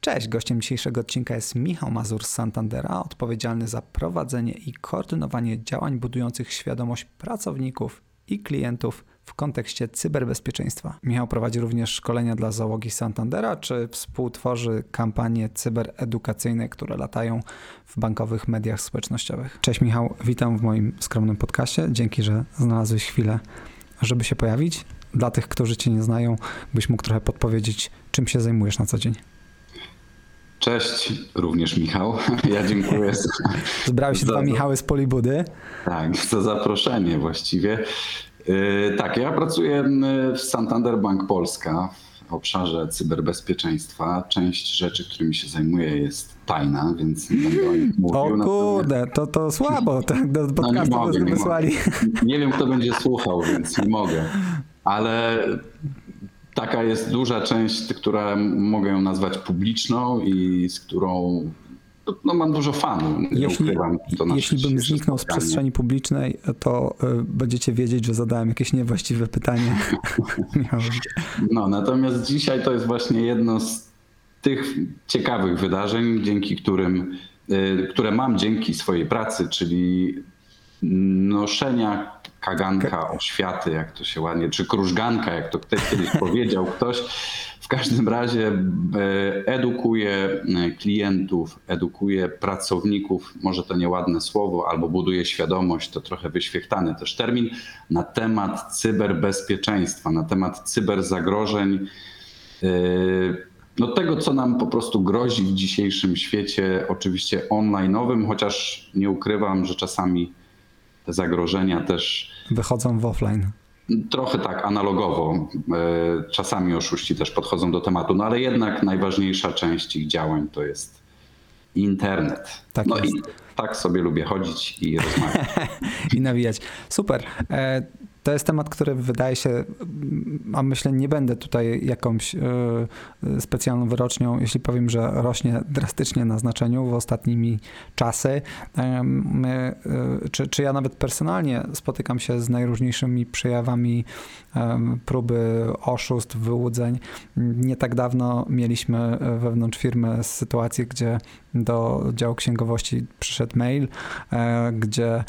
Cześć, gościem dzisiejszego odcinka jest Michał Mazur z Santandera, odpowiedzialny za prowadzenie i koordynowanie działań budujących świadomość pracowników i klientów w kontekście cyberbezpieczeństwa. Michał prowadzi również szkolenia dla załogi Santandera, czy współtworzy kampanie cyberedukacyjne, które latają w bankowych mediach społecznościowych. Cześć Michał, witam w moim skromnym podcaście. Dzięki, że znalazłeś chwilę, żeby się pojawić. Dla tych, którzy Cię nie znają, byś mógł trochę podpowiedzieć, czym się zajmujesz na co dzień. Cześć, również Michał. Ja dziękuję. Za, Zbrałeś się za, dwa Michały z Polibudy. Tak, za zaproszenie właściwie. Yy, tak, ja pracuję w Santander Bank Polska w obszarze cyberbezpieczeństwa. Część rzeczy, którymi się zajmuję jest tajna, więc nie będę o nich mówił. O kurde, to, to słabo, tak do podcastu no nie mogę, wysłali. Nie, nie wiem, kto będzie słuchał, więc nie mogę. Ale taka jest duża część, która mogę ją nazwać publiczną i z którą no, mam dużo fanów. Jeśli, jeśli bym zniknął z przestrzeni publicznej, to y, będziecie wiedzieć, że zadałem jakieś niewłaściwe pytanie. no, natomiast dzisiaj to jest właśnie jedno z tych ciekawych wydarzeń, dzięki którym, y, które mam dzięki swojej pracy, czyli noszenia kaganka oświaty, jak to się ładnie, czy krużganka, jak to ktoś kiedyś powiedział ktoś. W każdym razie e, edukuje e, klientów, edukuje pracowników, może to nieładne słowo, albo buduje świadomość, to trochę wyświechtany też termin, na temat cyberbezpieczeństwa, na temat cyberzagrożeń, e, no tego, co nam po prostu grozi w dzisiejszym świecie, oczywiście online'owym, chociaż nie ukrywam, że czasami zagrożenia też. Wychodzą w offline. Trochę tak, analogowo. E, czasami oszuści też podchodzą do tematu, no ale jednak najważniejsza część ich działań to jest internet. Tak no jest. i tak sobie lubię chodzić i rozmawiać. I nawijać. Super. To jest temat, który wydaje się, a myślę, nie będę tutaj jakąś e, specjalną wyrocznią, jeśli powiem, że rośnie drastycznie na znaczeniu w ostatnimi czasy. E, czy, czy ja nawet personalnie spotykam się z najróżniejszymi przejawami próby oszustw, wyłudzeń. Nie tak dawno mieliśmy wewnątrz firmy sytuację, gdzie do działu księgowości przyszedł mail, e, gdzie,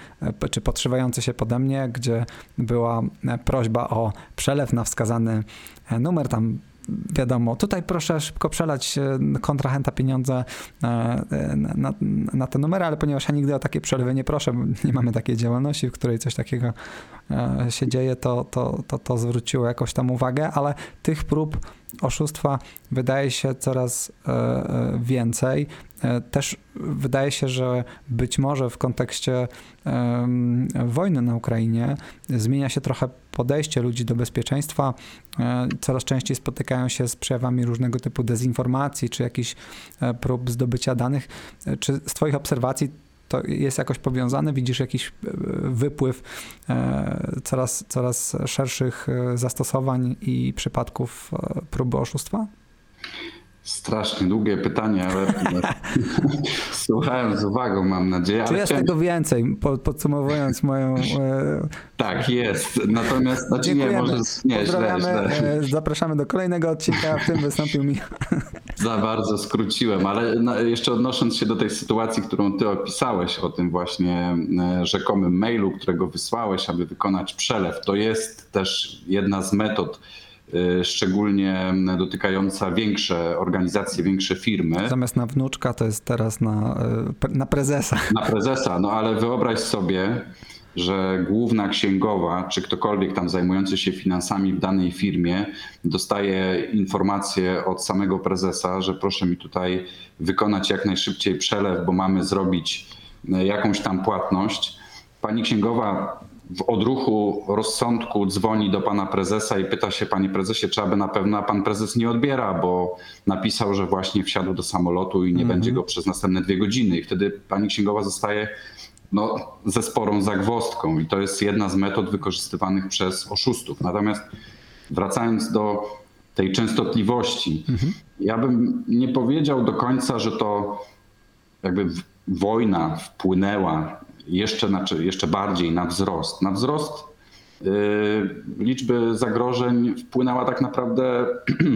czy podszywający się pode mnie, gdzie była prośba o przelew na wskazany numer, tam wiadomo, tutaj proszę szybko przelać e, kontrahenta pieniądze e, na, na, te numery, ale ponieważ ja nigdy o takie przelewy nie proszę, nie mamy takiej działalności, w której coś takiego e, się dzieje, to, to, to, to zwróciło jakoś tam uwagę, ale tych prób oszustwa wydaje się coraz więcej. Też wydaje się, że być może w kontekście wojny na Ukrainie zmienia się trochę podejście ludzi do bezpieczeństwa. E, coraz częściej spotykają się z przejawami różnego typu dezinformacji czy jakichś e, prób zdobycia danych. E, czy z Twoich obserwacji to jest jakoś powiązane? Widzisz jakiś wypływ coraz, coraz szerszych zastosowań i przypadków próby oszustwa? Strasznie długie pytanie, ale słuchałem z uwagą, mam nadzieję. Czy jest chciałem... tego więcej, podsumowując moją... E, tak, jest. Natomiast znaczy nie, może nie, źle, źle. E, zapraszamy do kolejnego odcinka, w tym wystąpił mi. Za bardzo skróciłem, ale jeszcze odnosząc się do tej sytuacji, którą ty opisałeś, o tym właśnie e, rzekomym mailu, którego wysłałeś, aby wykonać przelew, to jest też jedna z metod szczególnie dotykająca większe organizacje, większe firmy. Zamiast na wnuczka to jest teraz na, y, na prezesa. Na prezesa, no ale wyobraź sobie, że główna księgowa, czy ktokolwiek tam zajmujący się finansami w danej firmie dostaje informację od samego prezesa, że proszę mi tutaj wykonać jak najszybciej przelew, bo mamy zrobić y, jakąś tam płatność. Pani księgowa w odruchu rozsądku dzwoni do pana prezesa i pyta się, panie prezesie, czy aby na pewno, a pan prezes nie odbiera, bo napisał, że właśnie wsiadł do samolotu i nie mm -hmm. będzie go przez następne dwie godziny. I wtedy pani księgowa zostaje no, ze sporą zagwozdką i to jest jedna z metod wykorzystywanych przez oszustów. Natomiast wracając do tej częstotliwości, mm -hmm. ja bym nie powiedział do końca, że to jakby wojna wpłynęła jeszcze, znaczy jeszcze bardziej na wzrost. Na wzrost yy, liczby zagrożeń wpłynęła tak naprawdę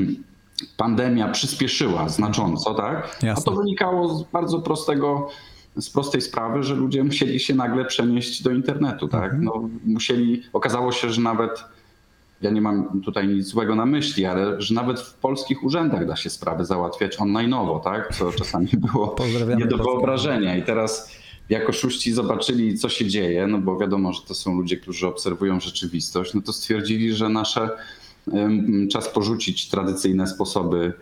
pandemia przyspieszyła znacząco, tak? Jasne. A to wynikało z bardzo prostego, z prostej sprawy, że ludzie musieli się nagle przenieść do internetu, tak? Mhm. No, musieli, okazało się, że nawet ja nie mam tutaj nic złego na myśli, ale że nawet w polskich urzędach da się sprawy załatwiać online'owo, tak? Co czasami było nie do wyobrażenia. I teraz jak oszuści zobaczyli, co się dzieje, no bo wiadomo, że to są ludzie, którzy obserwują rzeczywistość, no to stwierdzili, że nasze czas porzucić tradycyjne sposoby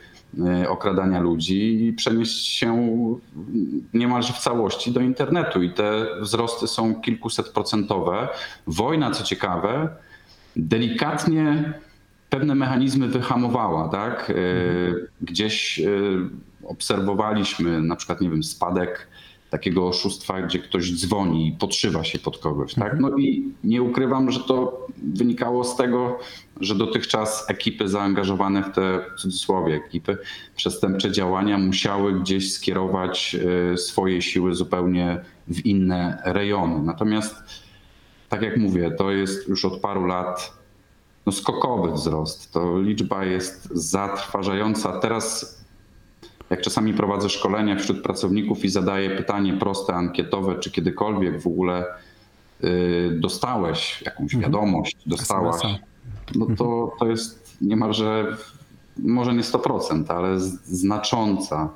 e, okradania ludzi i przenieść się niemalże w całości do internetu. I te wzrosty są kilkuset procentowe. Wojna, co ciekawe, delikatnie pewne mechanizmy wyhamowała, tak? E, gdzieś e, obserwowaliśmy na przykład, nie wiem, spadek takiego oszustwa, gdzie ktoś dzwoni i podszywa się pod kogoś. Tak? No i nie ukrywam, że to wynikało z tego, że dotychczas ekipy zaangażowane w te w cudzysłowie ekipy przestępcze działania musiały gdzieś skierować e, swoje siły zupełnie w inne rejony. Natomiast tak jak mówię, to jest już od paru lat no, skokowy wzrost. To liczba jest zatrważająca. Teraz jak czasami prowadzę szkolenia wśród pracowników i zadaję pytanie proste, ankietowe, czy kiedykolwiek w ogóle y, dostałeś jakąś mhm. wiadomość, dostałaś, no to, to jest niemalże, może nie 100%, ale znacząca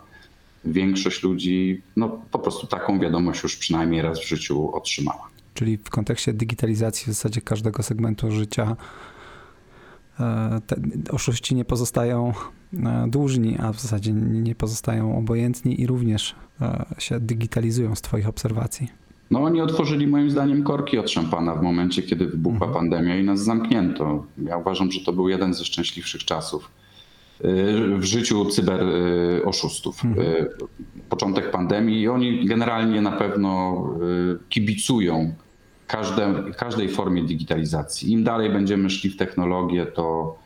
większość ludzi no, po prostu taką wiadomość już przynajmniej raz w życiu otrzymała. Czyli w kontekście digitalizacji w zasadzie każdego segmentu życia e, te oszuści nie pozostają dłużni, a w zasadzie nie pozostają obojętni i również e, się digitalizują z Twoich obserwacji. No oni otworzyli moim zdaniem korki od szampana w momencie, kiedy wybuchła mhm. pandemia i nas zamknięto. Ja uważam, że to był jeden ze szczęśliwszych czasów w życiu cyber oszustów. Mhm. Początek pandemii i oni generalnie na pewno kibicują każde, każdej formie digitalizacji. Im dalej będziemy szli w technologię, to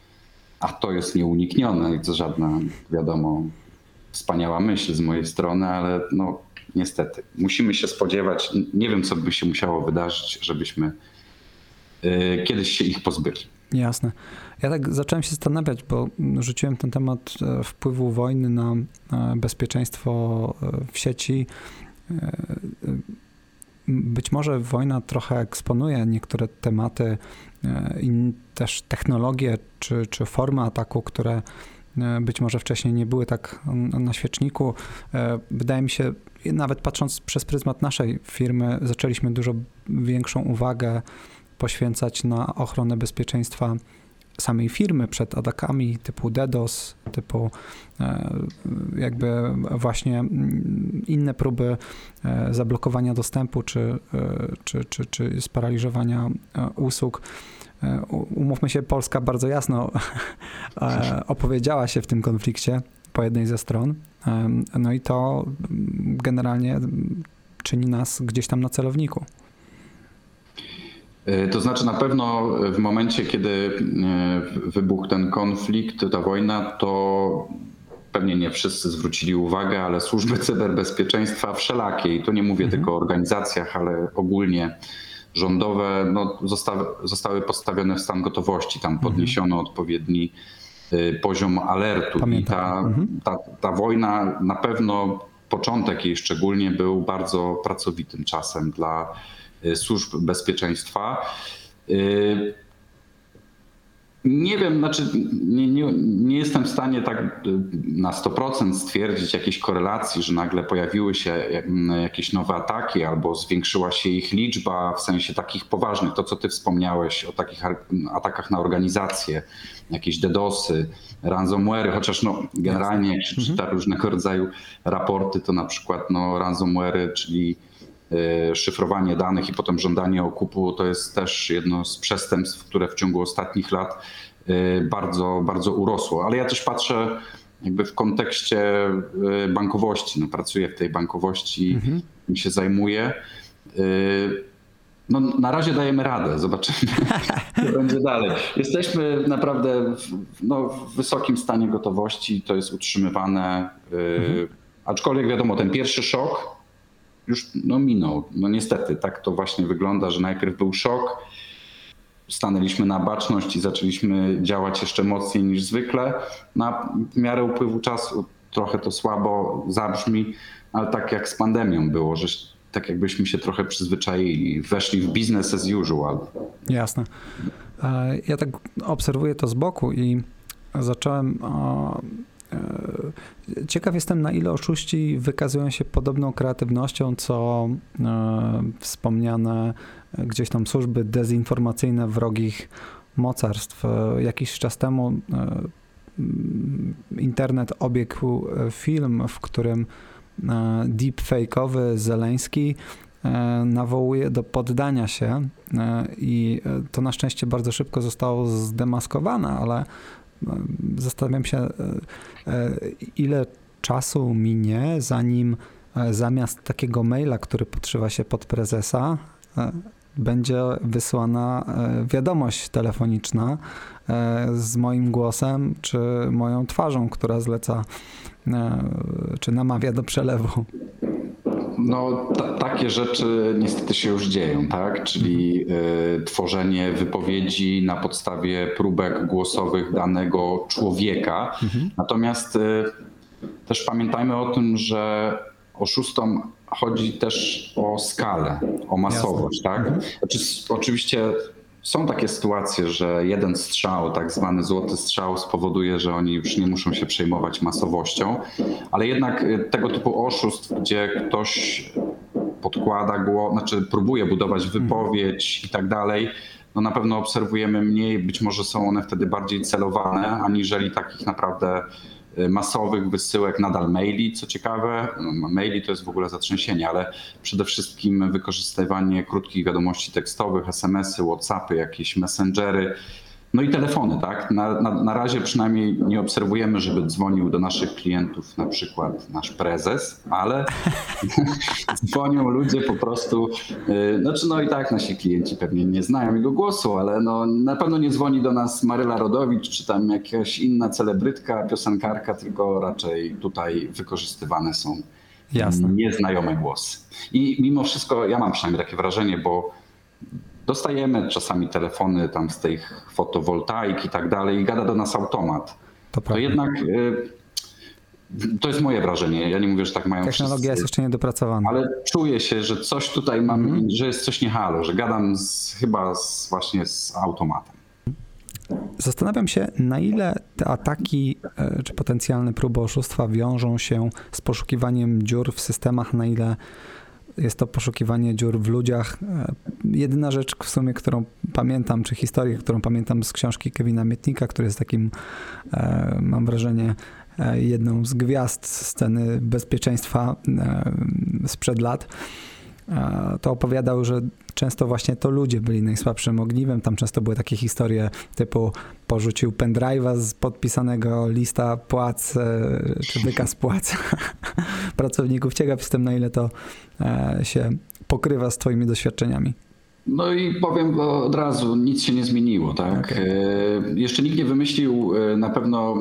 a to jest nieuniknione to żadna, wiadomo, wspaniała myśl z mojej strony, ale no niestety musimy się spodziewać, nie wiem co by się musiało wydarzyć, żebyśmy y, kiedyś się ich pozbyli. Jasne. Ja tak zacząłem się zastanawiać, bo rzuciłem ten temat e, wpływu wojny na e, bezpieczeństwo e, w sieci być może wojna trochę eksponuje niektóre tematy e, i też technologie czy, czy formy ataku, które e, być może wcześniej nie były tak na świeczniku. E, wydaje mi się, nawet patrząc przez pryzmat naszej firmy, zaczęliśmy dużo większą uwagę poświęcać na ochronę bezpieczeństwa samej firmy przed atakami typu DDoS, typu e, jakby właśnie mm, inne próby e, zablokowania dostępu czy, e, czy, czy, czy sparaliżowania usług. Umówmy się, Polska bardzo jasno opowiedziała się w tym konflikcie po jednej ze stron. No i to generalnie czyni nas gdzieś tam na celowniku. E, to znaczy na pewno w momencie, kiedy e, wybuchł ten konflikt, ta wojna, to pewnie nie wszyscy zwrócili uwagę, ale służby cyberbezpieczeństwa wszelakie, i tu nie mówię mhm. tylko o organizacjach, ale ogólnie rządowe, no, zostały, zostały postawione w stan gotowości. Tam mhm. podniesiono mhm. odpowiedni e, poziom alertu. Pamiętam. I ta, mhm. ta, ta wojna na pewno, początek jej szczególnie był bardzo pracowitym czasem dla Y, służb bezpieczeństwa. Y, nie wiem, znaczy nie, nie, nie, jestem w stanie tak y, na 100% stwierdzić jakiejś korelacji, że nagle pojawiły się jakieś nowe ataki albo zwiększyła się ich liczba w sensie takich poważnych. To, co ty wspomniałeś o takich atakach na organizacje, jakieś DDoSy, ransomware, chociaż no, generalnie jak się czyta różnego rodzaju raporty, to na przykład no, ransomware, czyli Y, szyfrowanie danych i potem żądanie okupu to jest też jedno z przestępstw, które w ciągu ostatnich lat y, bardzo, bardzo urosło. Ale ja też patrzę jakby w kontekście y, bankowości. No, pracuję w tej bankowości mhm. i się zajmuję. No, na razie dajemy radę, zobaczymy, co będzie dalej. Jesteśmy naprawdę w, no, w wysokim stanie gotowości, to jest utrzymywane. Mhm. Aczkolwiek wiadomo, ten pierwszy szok już no, minął. No niestety, tak to właśnie wygląda, że najpierw był szok, stanęliśmy na baczność i zaczęliśmy działać jeszcze mocniej niż zwykle. Na miarę upływu czasu trochę to słabo zabrzmi, ale tak jak z pandemią było, że tak jakbyśmy się trochę przyzwyczaili, weszli w business as usual. Jasne. E, ja tak obserwuję to z boku i zacząłem. E, ciekaw jestem, na ile oszuści wykazują się podobną kreatywnością, co e, wspomniane gdzieś tam służby dezinformacyjne wrogich mocarstw. Jakiś czas temu internet obiegł film, w którym deepfake'owy Zeleński E, nawołuje do poddania się e, i e, to na szczęście bardzo szybko zostało zdemaskowane, ale zastanawiam się, ile czasu minie, zanim zamiast takiego maila, który podszywa się pod prezesa, będzie wysłana wiadomość telefoniczna z moim głosem czy moją twarzą, która zleca czy namawia do przelewu. No, takie rzeczy niestety się już dzieją, tak? Czyli y, tworzenie wypowiedzi na podstawie próbek głosowych danego człowieka. Mhm. Natomiast y, też pamiętajmy o tym, że oszustom chodzi też o skalę, o masowość, Jasne. tak? Mhm. Znaczy, oczywiście są takie sytuacje, że jeden strzał, tak zwany złoty strzał, spowoduje, że oni już nie muszą się przejmować masowością, ale jednak y, tego typu oszustw, gdzie ktoś podkłada głos, znaczy próbuje budować mhm. wypowiedź i tak dalej, no na pewno obserwujemy mniej, być może są one wtedy bardziej celowane, aniżeli takich naprawdę masowych wysyłek nadal maili, co ciekawe. No, maili to jest w ogóle zatrzęsienie, ale przede wszystkim wykorzystywanie krótkich wiadomości tekstowych, SMS-y, WhatsAppy, jakieś messengery, no i telefony, tak? Na, na, na razie przynajmniej nie obserwujemy, żeby dzwonił do naszych klientów na przykład nasz prezes, ale dzwonią ludzie po prostu, yy, znaczy no i tak nasi klienci pewnie nie znają jego głosu, ale no na pewno nie dzwoni do nas Maryla Rodowicz, czy tam jakaś inna celebrytka, piosenkarka, tylko raczej tutaj wykorzystywane są Jasne. nieznajome głosy. I mimo wszystko ja mam przynajmniej takie wrażenie, bo Dostajemy czasami telefony tam z tych fotowoltaik i tak dalej i gada do nas automat. To, to jednak y, to jest moje wrażenie. Ja nie mówię, że tak mają Technologia wszyscy, jest jeszcze niedopracowana. Ale czuję się, że coś tutaj mam, mm. że jest coś niehalo, że gadam z, chyba z, właśnie z automatem. Zastanawiam się, na ile te ataki e, czy potencjalne próby oszustwa wiążą się z poszukiwaniem dziur w systemach, na ile jest to poszukiwanie dziur w ludziach. E, jedyna rzecz w sumie, którą pamiętam, czy historię, którą pamiętam z książki Kevina Mietnika, który jest takim, e, mam wrażenie, e, jedną z gwiazd sceny bezpieczeństwa sprzed lat to opowiadał, że często właśnie to ludzie byli najsłabszym ogniwem. Tam często były takie historie typu porzucił pendrive'a z podpisanego lista płac, e, czy wykaz płac pracowników. Ciekaw jestem, na ile to e, się pokrywa z twoimi doświadczeniami. No i powiem od razu, nic się nie zmieniło. Tak? Okay. E, jeszcze nikt nie wymyślił e, na pewno e,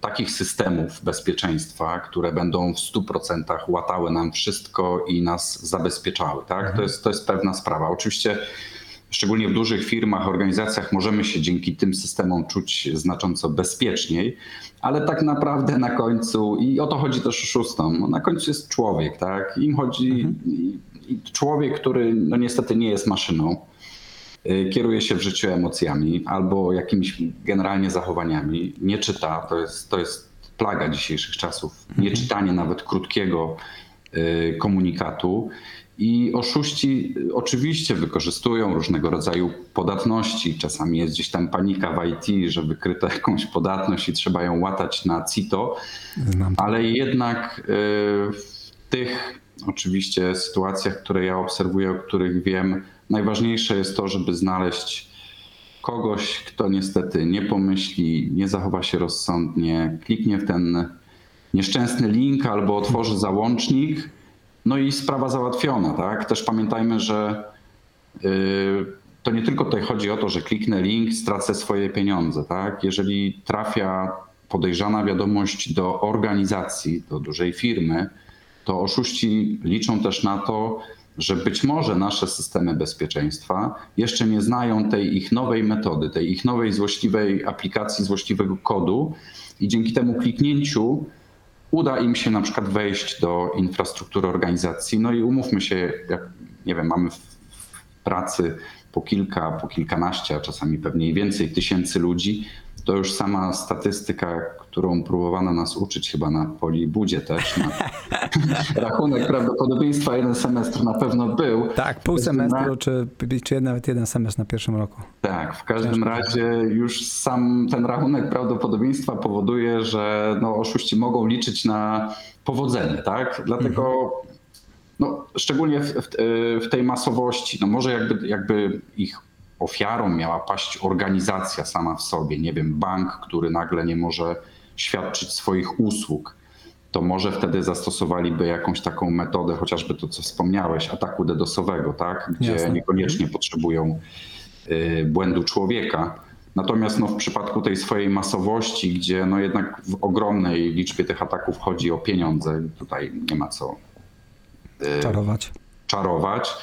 takich systemów bezpieczeństwa, które będą w 100% łatały nam wszystko i nas zabezpieczały. Tak? Mhm. To, jest, to jest pewna sprawa. Oczywiście szczególnie w dużych firmach, organizacjach możemy się dzięki tym systemom czuć znacząco bezpieczniej, ale tak naprawdę na końcu, i o to chodzi też oszustom, na końcu jest człowiek, tak? Im chodzi, mhm człowiek, który no niestety nie jest maszyną, y, kieruje się w życiu emocjami albo jakimiś generalnie zachowaniami, nie czyta, to jest, to jest plaga dzisiejszych czasów, nie mhm. czytanie nawet krótkiego y, komunikatu. I oszuści oczywiście wykorzystują różnego rodzaju podatności. Czasami jest gdzieś tam panika w IT, że wykryto jakąś podatność i trzeba ją łatać na CITO, ale jednak y, w tych oczywiście sytuacjach, które ja obserwuję, o których wiem, najważniejsze jest to, żeby znaleźć kogoś, kto niestety nie pomyśli, nie zachowa się rozsądnie, kliknie w ten nieszczęsny link albo otworzy załącznik, no i sprawa załatwiona. Tak? Też pamiętajmy, że yy, to nie tylko tutaj chodzi o to, że kliknę link, stracę swoje pieniądze. Tak? Jeżeli trafia podejrzana wiadomość do organizacji, do dużej firmy, to oszuści liczą też na to, że być może nasze systemy bezpieczeństwa jeszcze nie znają tej ich nowej metody, tej ich nowej złośliwej aplikacji, złośliwego kodu i dzięki temu kliknięciu uda im się na przykład wejść do infrastruktury organizacji. No i umówmy się, jak nie wiem, mamy w pracy po kilka, po kilkanaście, a czasami pewnie i więcej tysięcy ludzi, to już sama statystyka, którą próbowano nas uczyć chyba na Polibudzie też, na rachunek prawdopodobieństwa jeden semestr na pewno był. Tak, pół semestru, czy, czy nawet jeden semestr na pierwszym roku. Tak, w każdym Ciężko. razie już sam ten rachunek prawdopodobieństwa powoduje, że no, oszuści mogą liczyć na powodzenie, tak? Dlatego mhm. No, szczególnie w, w, w tej masowości, no może jakby, jakby ich ofiarą miała paść organizacja sama w sobie, nie wiem, bank, który nagle nie może świadczyć swoich usług, to może wtedy zastosowaliby jakąś taką metodę, chociażby to, co wspomniałeś, ataku dedosowego, tak? gdzie Jasne. niekoniecznie potrzebują y, błędu człowieka. Natomiast no, w przypadku tej swojej masowości, gdzie no, jednak w ogromnej liczbie tych ataków chodzi o pieniądze, tutaj nie ma co czarować. czarować,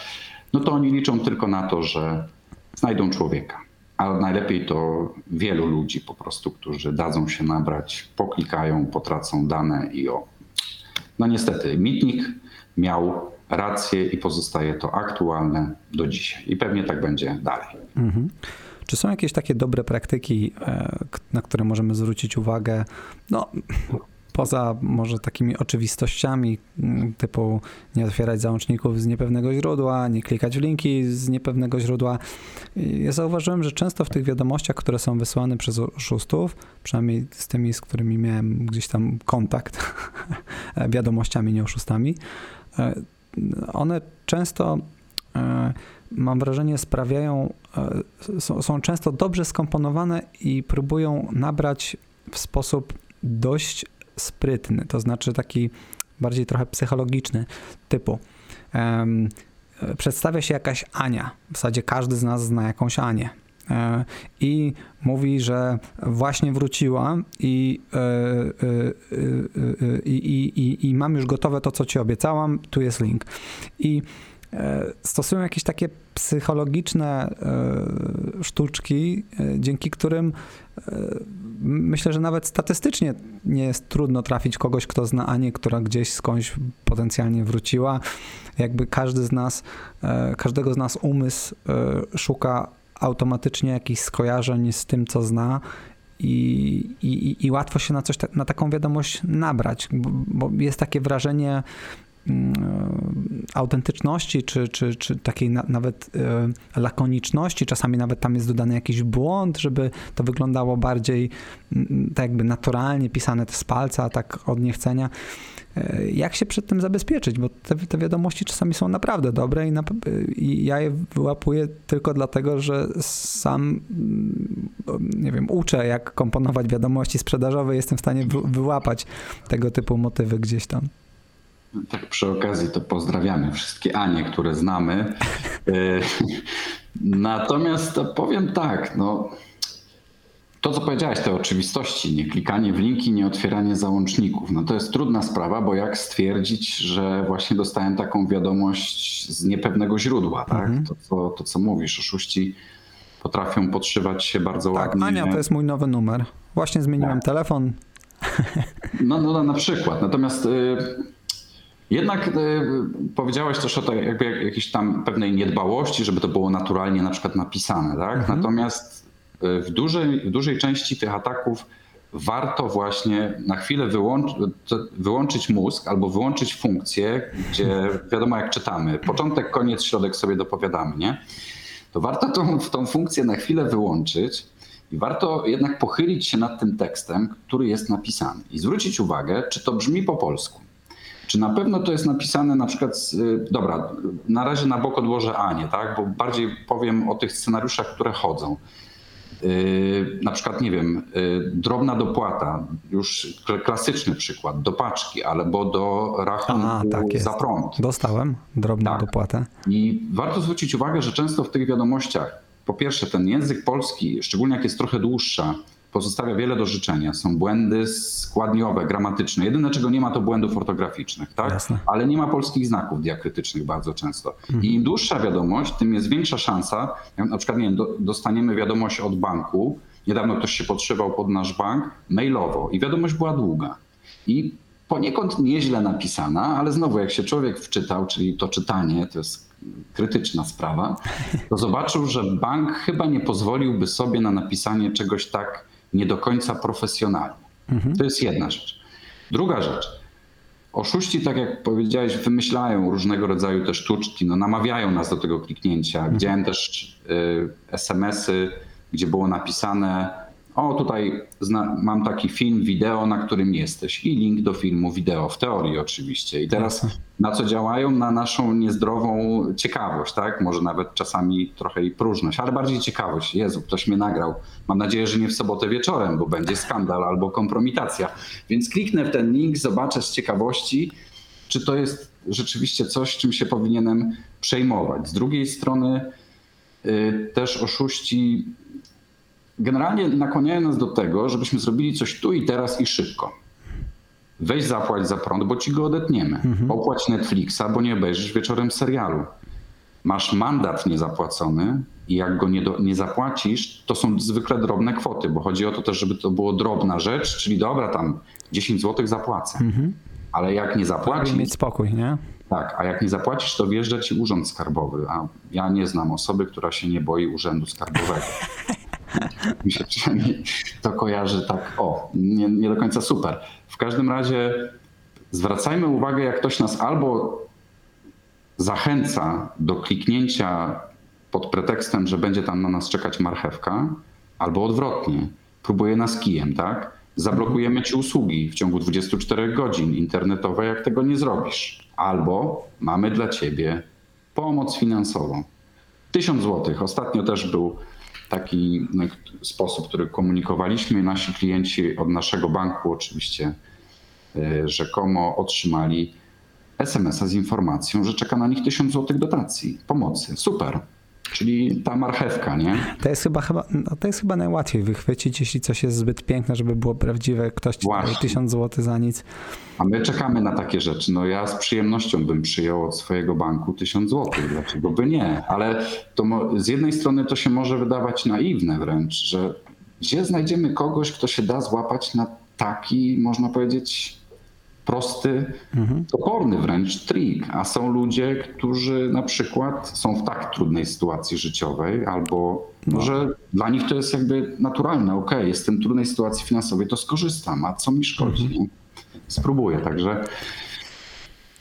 no to oni liczą tylko na to, że znajdą człowieka. A najlepiej to wielu ludzi po prostu, którzy dadzą się nabrać, poklikają, potracą dane i o. No niestety, mitnik miał rację i pozostaje to aktualne do dzisiaj. I pewnie tak będzie dalej. Mhm. Czy są jakieś takie dobre praktyki, e, na które możemy zwrócić uwagę? No, poza może takimi oczywistościami mm, typu nie otwierać załączników z niepewnego źródła, nie klikać w linki z niepewnego źródła. Ja zauważyłem, że często w tych wiadomościach, które są wysłane przez oszustów, przynajmniej z tymi, z którymi miałem gdzieś tam kontakt, wiadomościami, nie oszustami, e, one często e, mam wrażenie, sprawiają, e, są, są, często dobrze skomponowane i próbują nabrać w sposób dość sprytny, to znaczy taki bardziej trochę psychologiczny typu. Um, przedstawia się jakaś Ania. W zasadzie każdy z nas zna jakąś Anię. E, I mówi, że właśnie wróciła e, e, i, i, i, i mam już gotowe to, co ci obiecałam. Tu jest link. I stosują jakieś takie psychologiczne sztuczki, dzięki którym myślę, że nawet statystycznie nie jest trudno trafić kogoś, kto zna Anię, która gdzieś skądś potencjalnie wróciła. Jakby każdy z nas, e, każdego z nas umysł e, szuka automatycznie jakichś skojarzeń z tym, co zna i, i, i łatwo się na coś, na taką wiadomość nabrać, bo, bo jest takie wrażenie autentyczności, czy, czy, czy takiej na, nawet e, lakoniczności. Czasami nawet tam jest dodany jakiś błąd, żeby to wyglądało bardziej mm, tak jakby naturalnie pisane z palca, tak od niechcenia. E, jak się przed tym zabezpieczyć? Bo te, te wiadomości czasami są naprawdę dobre i, na, i, ja je wyłapuję tylko dlatego, że sam mm, nie wiem, uczę jak komponować wiadomości sprzedażowe, jestem w stanie wyłapać tego typu motywy gdzieś tam. Tak przy okazji to pozdrawiamy wszystkie Anie, które znamy. E, natomiast to powiem tak, no, to co powiedziałeś, te oczywistości, nie klikanie w linki, nie otwieranie załączników, no to jest trudna sprawa, bo jak stwierdzić, że właśnie dostałem taką wiadomość z niepewnego źródła, tak? Mhm. To, co, to co mówisz, oszuści potrafią podszywać się bardzo tak, ładnie. Ania to jest mój nowy numer. Właśnie zmieniłem tak. telefon. No, no na przykład. Natomiast... Y jednak y, powiedziałeś też o tej, jakby jakiejś tam pewnej niedbałości, żeby to było naturalnie na przykład napisane, tak? Mhm. Natomiast y, w dużej, w dużej części tych ataków warto właśnie na chwilę wyłącz, wyłączyć mózg albo wyłączyć funkcję, gdzie wiadomo jak czytamy, początek, koniec, środek sobie dopowiadamy, nie? To warto tą, tą funkcję na chwilę wyłączyć i warto jednak pochylić się nad tym tekstem, który jest napisany i zwrócić uwagę, czy to brzmi po polsku. Czy na pewno to jest napisane na przykład, z, y, dobra, na razie na bok odłożę Anię, tak? bo bardziej powiem o tych scenariuszach, które chodzą. Yy, na przykład, nie wiem, yy, drobna dopłata, już klasyczny przykład, do paczki, albo do rachunku A, tak za prąd. Dostałem drobną tak. dopłatę. I warto zwrócić uwagę, że często w tych wiadomościach, po pierwsze, ten język polski, szczególnie jak jest trochę dłuższa, pozostawia wiele do życzenia. Są błędy składniowe, gramatyczne. Jedyne, czego nie ma, to błędów ortograficznych, tak? Jasne. Ale nie ma polskich znaków diakrytycznych bardzo często. I im dłuższa wiadomość, tym jest większa szansa. Na przykład, nie wiem, do, dostaniemy wiadomość od banku. Niedawno ktoś się podszywał pod nasz bank mailowo i wiadomość była długa. I poniekąd nieźle napisana, ale znowu jak się człowiek wczytał, czyli to czytanie, to jest krytyczna sprawa, to zobaczył, że bank chyba nie pozwoliłby sobie na napisanie czegoś tak nie do końca profesjonalnie. To jest jedna rzecz. Druga rzecz. Oszuści, tak jak powiedziałeś, wymyślają różnego rodzaju te sztuczki, no, namawiają nas do tego kliknięcia. Widziałem też y, SMS-y, gdzie było napisane o tutaj mam taki film, wideo, na którym jesteś i link do filmu wideo, w teorii oczywiście. I teraz na co działają? Na naszą niezdrową ciekawość, tak? Może nawet czasami trochę i próżność, ale bardziej ciekawość. Jezu, ktoś mnie nagrał. Mam nadzieję, że nie w sobotę wieczorem, bo będzie skandal albo kompromitacja. Więc kliknę w ten link, zobaczę z ciekawości, czy to jest rzeczywiście coś, czym się powinienem przejmować. Z drugiej strony y, też oszuści generalnie nakłaniają nas do tego, żebyśmy zrobili coś tu i teraz i szybko. Weź zapłać za prąd, bo ci go odetniemy. Mhm. Opłać Netflixa, bo nie obejrzysz wieczorem serialu. Masz mandat niezapłacony i jak go nie, do, nie zapłacisz, to są zwykle drobne kwoty, bo chodzi o to też, żeby to było drobna rzecz, czyli dobra, tam 10 zł zapłacę. Mhm. Ale jak nie zapłacisz... mieć spokój, nie? Tak, a jak nie zapłacisz, to wjeżdża ci urząd skarbowy, a ja nie znam osoby, która się nie boi urzędu skarbowego. Mi się przynajmniej to kojarzy tak, o, nie, nie do końca super. W każdym razie zwracajmy uwagę, jak ktoś nas albo zachęca do kliknięcia pod pretekstem, że będzie tam na nas czekać marchewka, albo odwrotnie, próbuje nas kijem, tak? Zablokujemy ci usługi w ciągu 24 godzin internetowe, jak tego nie zrobisz. Albo mamy dla ciebie pomoc finansową. 1000 zł. Ostatnio też był taki no, sposób, który komunikowaliśmy. Nasi klienci od naszego banku oczywiście e, rzekomo otrzymali SMS-a z informacją, że czeka na nich 1000 zł dotacji, pomocy. Super. Czyli ta marchewka, nie? To jest chyba, chyba, no to jest chyba najłatwiej wychwycić, jeśli coś jest zbyt piękne, żeby było prawdziwe. Ktoś ci daje tysiąc złotych za nic. A my czekamy na takie rzeczy. No ja z przyjemnością bym przyjął od swojego banku tysiąc złotych. Dlaczego by nie? Ale to z jednej strony to się może wydawać naiwne wręcz, że gdzie znajdziemy kogoś, kto się da złapać na taki, można powiedzieć, prosty, mhm. toporny wręcz trik. A są ludzie, którzy na przykład są w tak trudnej sytuacji życiowej, albo no. może dla nich to jest jakby naturalne. Ok, jestem w trudnej sytuacji finansowej, to skorzystam, a co mi szkodzi? Mhm. Spróbuję. Także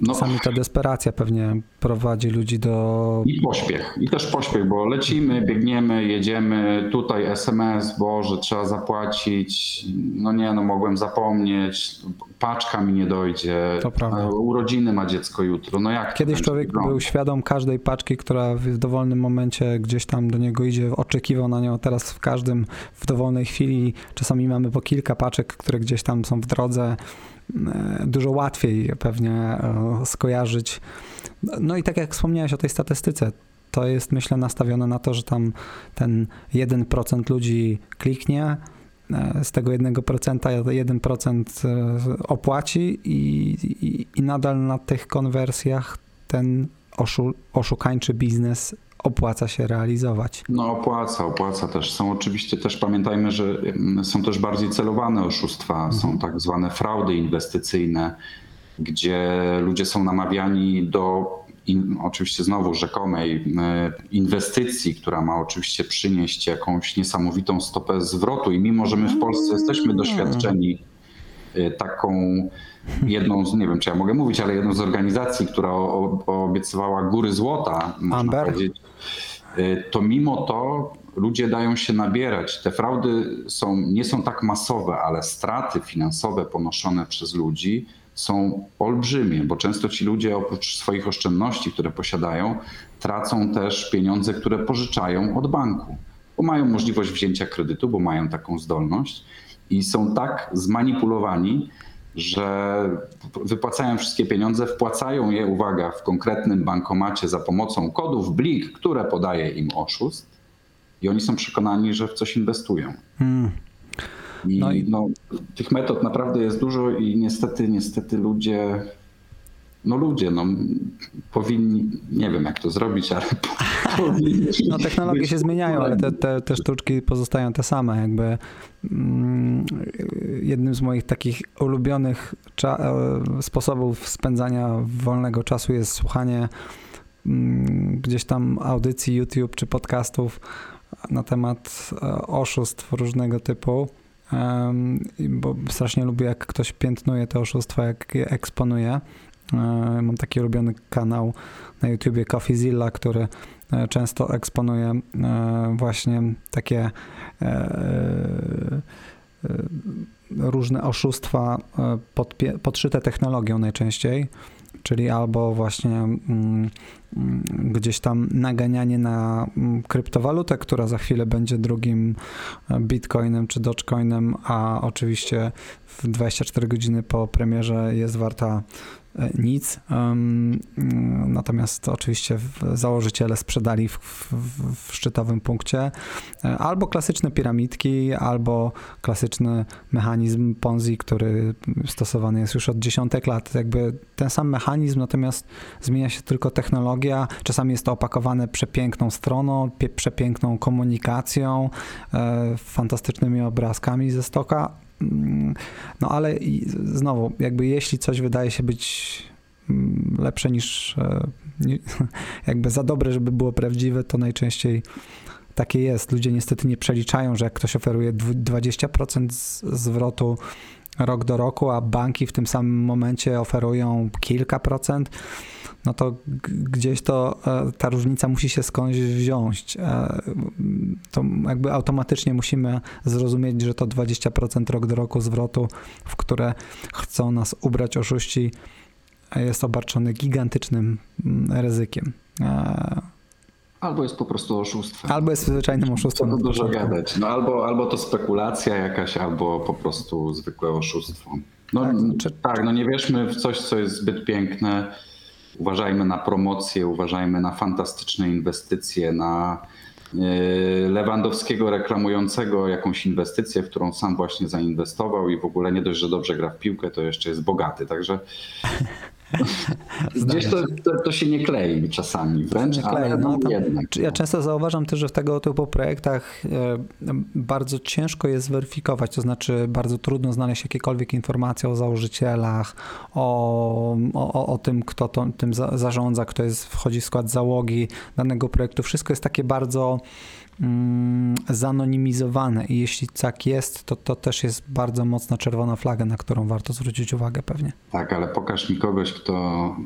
no. Czasami ta desperacja pewnie prowadzi ludzi do. I pośpiech, i też pośpiech, bo lecimy, biegniemy, jedziemy, tutaj SMS, Boże, trzeba zapłacić. No nie, no mogłem zapomnieć, paczka mi nie dojdzie. To prawda. Urodziny ma dziecko jutro. No jak Kiedyś człowiek był świadom każdej paczki, która w dowolnym momencie gdzieś tam do niego idzie, oczekiwał na nią. Teraz w każdym, w dowolnej chwili, czasami mamy po kilka paczek, które gdzieś tam są w drodze dużo łatwiej pewnie e, skojarzyć. No i tak jak wspomniałeś o tej statystyce, to jest myślę nastawione na to, że tam ten 1% ludzi kliknie, e, z tego 1% 1% opłaci i, i, i nadal na tych konwersjach ten oszu, oszukańczy biznes opłaca się realizować. No opłaca, opłaca też. Są oczywiście też, pamiętajmy, że mm, są też bardziej celowane oszustwa, mhm. są tak zwane fraudy inwestycyjne, gdzie ludzie są namawiani do in, oczywiście znowu rzekomej e, inwestycji, która ma oczywiście przynieść jakąś niesamowitą stopę zwrotu i mimo, że my w Polsce jesteśmy doświadczeni e, taką jedną z, nie wiem czy ja mogę mówić, ale jedną z organizacji, która obiecywała góry złota, można powiedzieć, to mimo to ludzie dają się nabierać. Te fraudy są, nie są tak masowe, ale straty finansowe ponoszone przez ludzi są olbrzymie, bo często ci ludzie oprócz swoich oszczędności, które posiadają, tracą też pieniądze, które pożyczają od banku, bo mają możliwość wzięcia kredytu, bo mają taką zdolność i są tak zmanipulowani, że wypłacają wszystkie pieniądze, wpłacają je, uwaga, w konkretnym bankomacie za pomocą kodów BLIK, które podaje im oszust i oni są przekonani, że w coś inwestują. Hmm. I no i... No, tych metod naprawdę jest dużo i niestety, niestety ludzie no ludzie, no powinni, nie wiem jak to zrobić, ale powinni. No technologie się zmieniają, ale te, te, te sztuczki pozostają te same. Jakby mm, jednym z moich takich ulubionych e, sposobów spędzania wolnego czasu jest słuchanie mm, gdzieś tam audycji YouTube czy podcastów na temat e, oszustw różnego typu. Bo strasznie lubię, jak ktoś piętnuje te oszustwa, jak je eksponuje. E, mam taki ulubiony kanał na YouTubie CoffeeZilla, który e, często eksponuje e, właśnie takie różne oszustwa podszyte technologią najczęściej, czyli albo właśnie mm, gdzieś tam naganianie na mm, kryptowalutę, która za chwilę będzie drugim bitcoinem czy dogecoinem, a oczywiście w 24 godziny po premierze jest warta E, nic. Natomiast oczywiście założyciele sprzedali w, w, w, szczytowym punkcie e, albo klasyczne piramidki, albo klasyczny mechanizm Ponzi, który stosowany jest już od dziesiątek lat. Jakby ten sam mechanizm, natomiast zmienia się tylko technologia. Czasami jest to opakowane przepiękną stroną, przepiękną komunikacją, e, fantastycznymi obrazkami ze stoka, no ale znowu, jakby jeśli coś wydaje się być mm, lepsze niż e, jakby za dobre, żeby było prawdziwe, to najczęściej takie jest. Ludzie niestety nie przeliczają, że jak ktoś oferuje 20% zwrotu rok do roku, a banki w tym samym momencie oferują kilka procent, no to gdzieś to e, ta różnica musi się skądś wziąć. E, to jakby automatycznie musimy zrozumieć, że to 20% rok do roku zwrotu, w które chcą nas ubrać oszuści, jest obarczony gigantycznym mm, ryzykiem. E, albo jest po prostu oszustwem. Albo jest zwyczajnym oszustwem. To dużo gadać. No albo, albo to spekulacja jakaś, albo po prostu zwykłe oszustwo. No tak, czy... tak, no nie wierzmy w coś, co jest zbyt piękne Uważajmy na promocję, uważajmy na fantastyczne inwestycje, na e, Lewandowskiego reklamującego jakąś inwestycję, w którą sam właśnie zainwestował i w ogóle nie dość, że dobrze gra w piłkę, to jeszcze jest bogaty. Także Gdzieś to, to, to, się nie klei czasami wręcz, nie klei, ale no, tam, jednak. Ja no. często zauważam też, że w tego typu projektach e, bardzo ciężko jest zweryfikować, to znaczy bardzo trudno znaleźć jakiekolwiek informacje o założycielach, o, o, o tym, kto to, tym zarządza, kto jest, wchodzi w skład załogi danego projektu. Wszystko jest takie bardzo zanonimizowane i jeśli tak jest, to to też jest bardzo mocna czerwona flaga, na którą warto zwrócić uwagę pewnie. Tak, ale pokaż mi kogoś, kto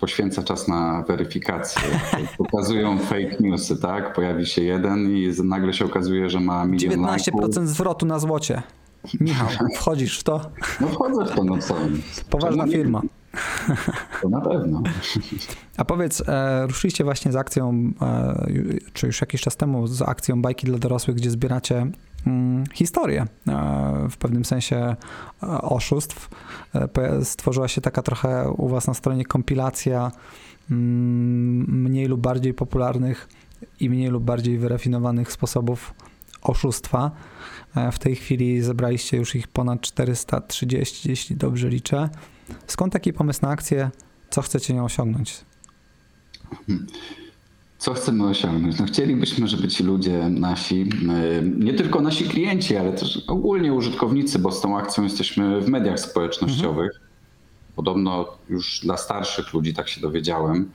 poświęca czas na weryfikację. Pokazują fake newsy, tak? Pojawi się jeden i nagle się okazuje, że ma milion 19% lajków. zwrotu na złocie. Michał, wchodzisz w to? No wchodzę w to, no co? Poważna firma. To na pewno. A powiedz, e, ruszyliście właśnie z akcją, e, czy już jakiś czas temu, z akcją Bajki dla dorosłych, gdzie zbieracie mm, historię, e, w pewnym sensie oszustw. Stworzyła się taka trochę u was na stronie kompilacja mm, mniej lub bardziej popularnych i mniej lub bardziej wyrafinowanych sposobów oszustwa. W tej chwili zebraliście już ich ponad 430, jeśli dobrze liczę. Skąd taki pomysł na akcję? Co chcecie nią osiągnąć? Co chcemy osiągnąć? No chcielibyśmy, żeby ci ludzie nasi, nie tylko nasi klienci, ale też ogólnie użytkownicy, bo z tą akcją jesteśmy w mediach społecznościowych. Mhm. Podobno już dla starszych ludzi, tak się dowiedziałem,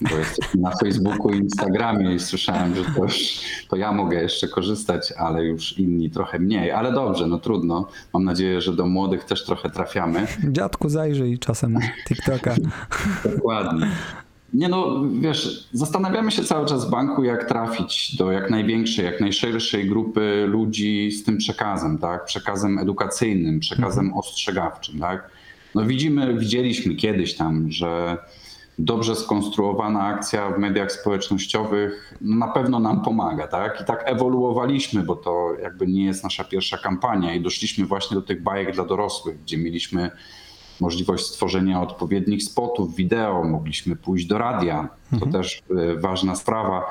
bo jesteśmy na Facebooku i Instagramie i słyszałem, że to, już, to ja mogę jeszcze korzystać, ale już inni trochę mniej. Ale dobrze, no trudno. Mam nadzieję, że do młodych też trochę trafiamy. Dziadku zajrzyj czasem TikToka. Dokładnie. Nie no, wiesz, zastanawiamy się cały czas w banku, jak trafić do jak największej, jak najszerszej grupy ludzi z tym przekazem, tak? Przekazem edukacyjnym, przekazem mhm. ostrzegawczym, tak? No widzimy, widzieliśmy kiedyś tam, że dobrze skonstruowana akcja w mediach społecznościowych no na pewno nam pomaga, tak? I tak ewoluowaliśmy, bo to jakby nie jest nasza pierwsza kampania i doszliśmy właśnie do tych bajek dla dorosłych, gdzie mieliśmy możliwość stworzenia odpowiednich spotów, wideo, mogliśmy pójść do radia, to mhm. też e, ważna sprawa.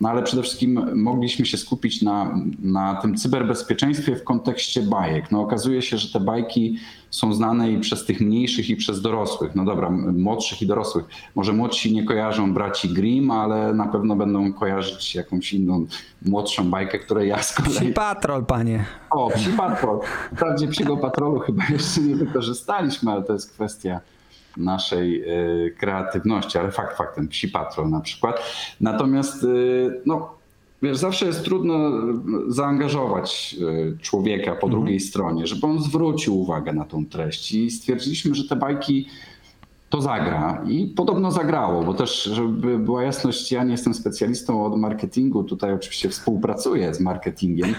No ale przede wszystkim mogliśmy się skupić na, na tym cyberbezpieczeństwie w kontekście bajek. No okazuje się, że te bajki są znane i przez tych mniejszych i przez dorosłych. No dobra, młodszych i dorosłych. Może młodsi nie kojarzą braci Grimm, ale na pewno będą kojarzyć jakąś inną młodszą bajkę, której ja z kolei... Psi Patrol, panie. O, Psi Patrol. Wprawdzie Psiego Patrolu chyba jeszcze nie wykorzystaliśmy, ale to jest kwestia naszej e, kreatywności, ale fakt faktem, psi patrol na przykład. Natomiast e, no, wiesz, zawsze jest trudno zaangażować e, człowieka po mhm. drugiej stronie, żeby on zwrócił uwagę na tą treść i stwierdziliśmy, że te bajki to zagra i podobno zagrało, bo też, żeby była jasność, ja nie jestem specjalistą od marketingu, tutaj oczywiście współpracuję z marketingiem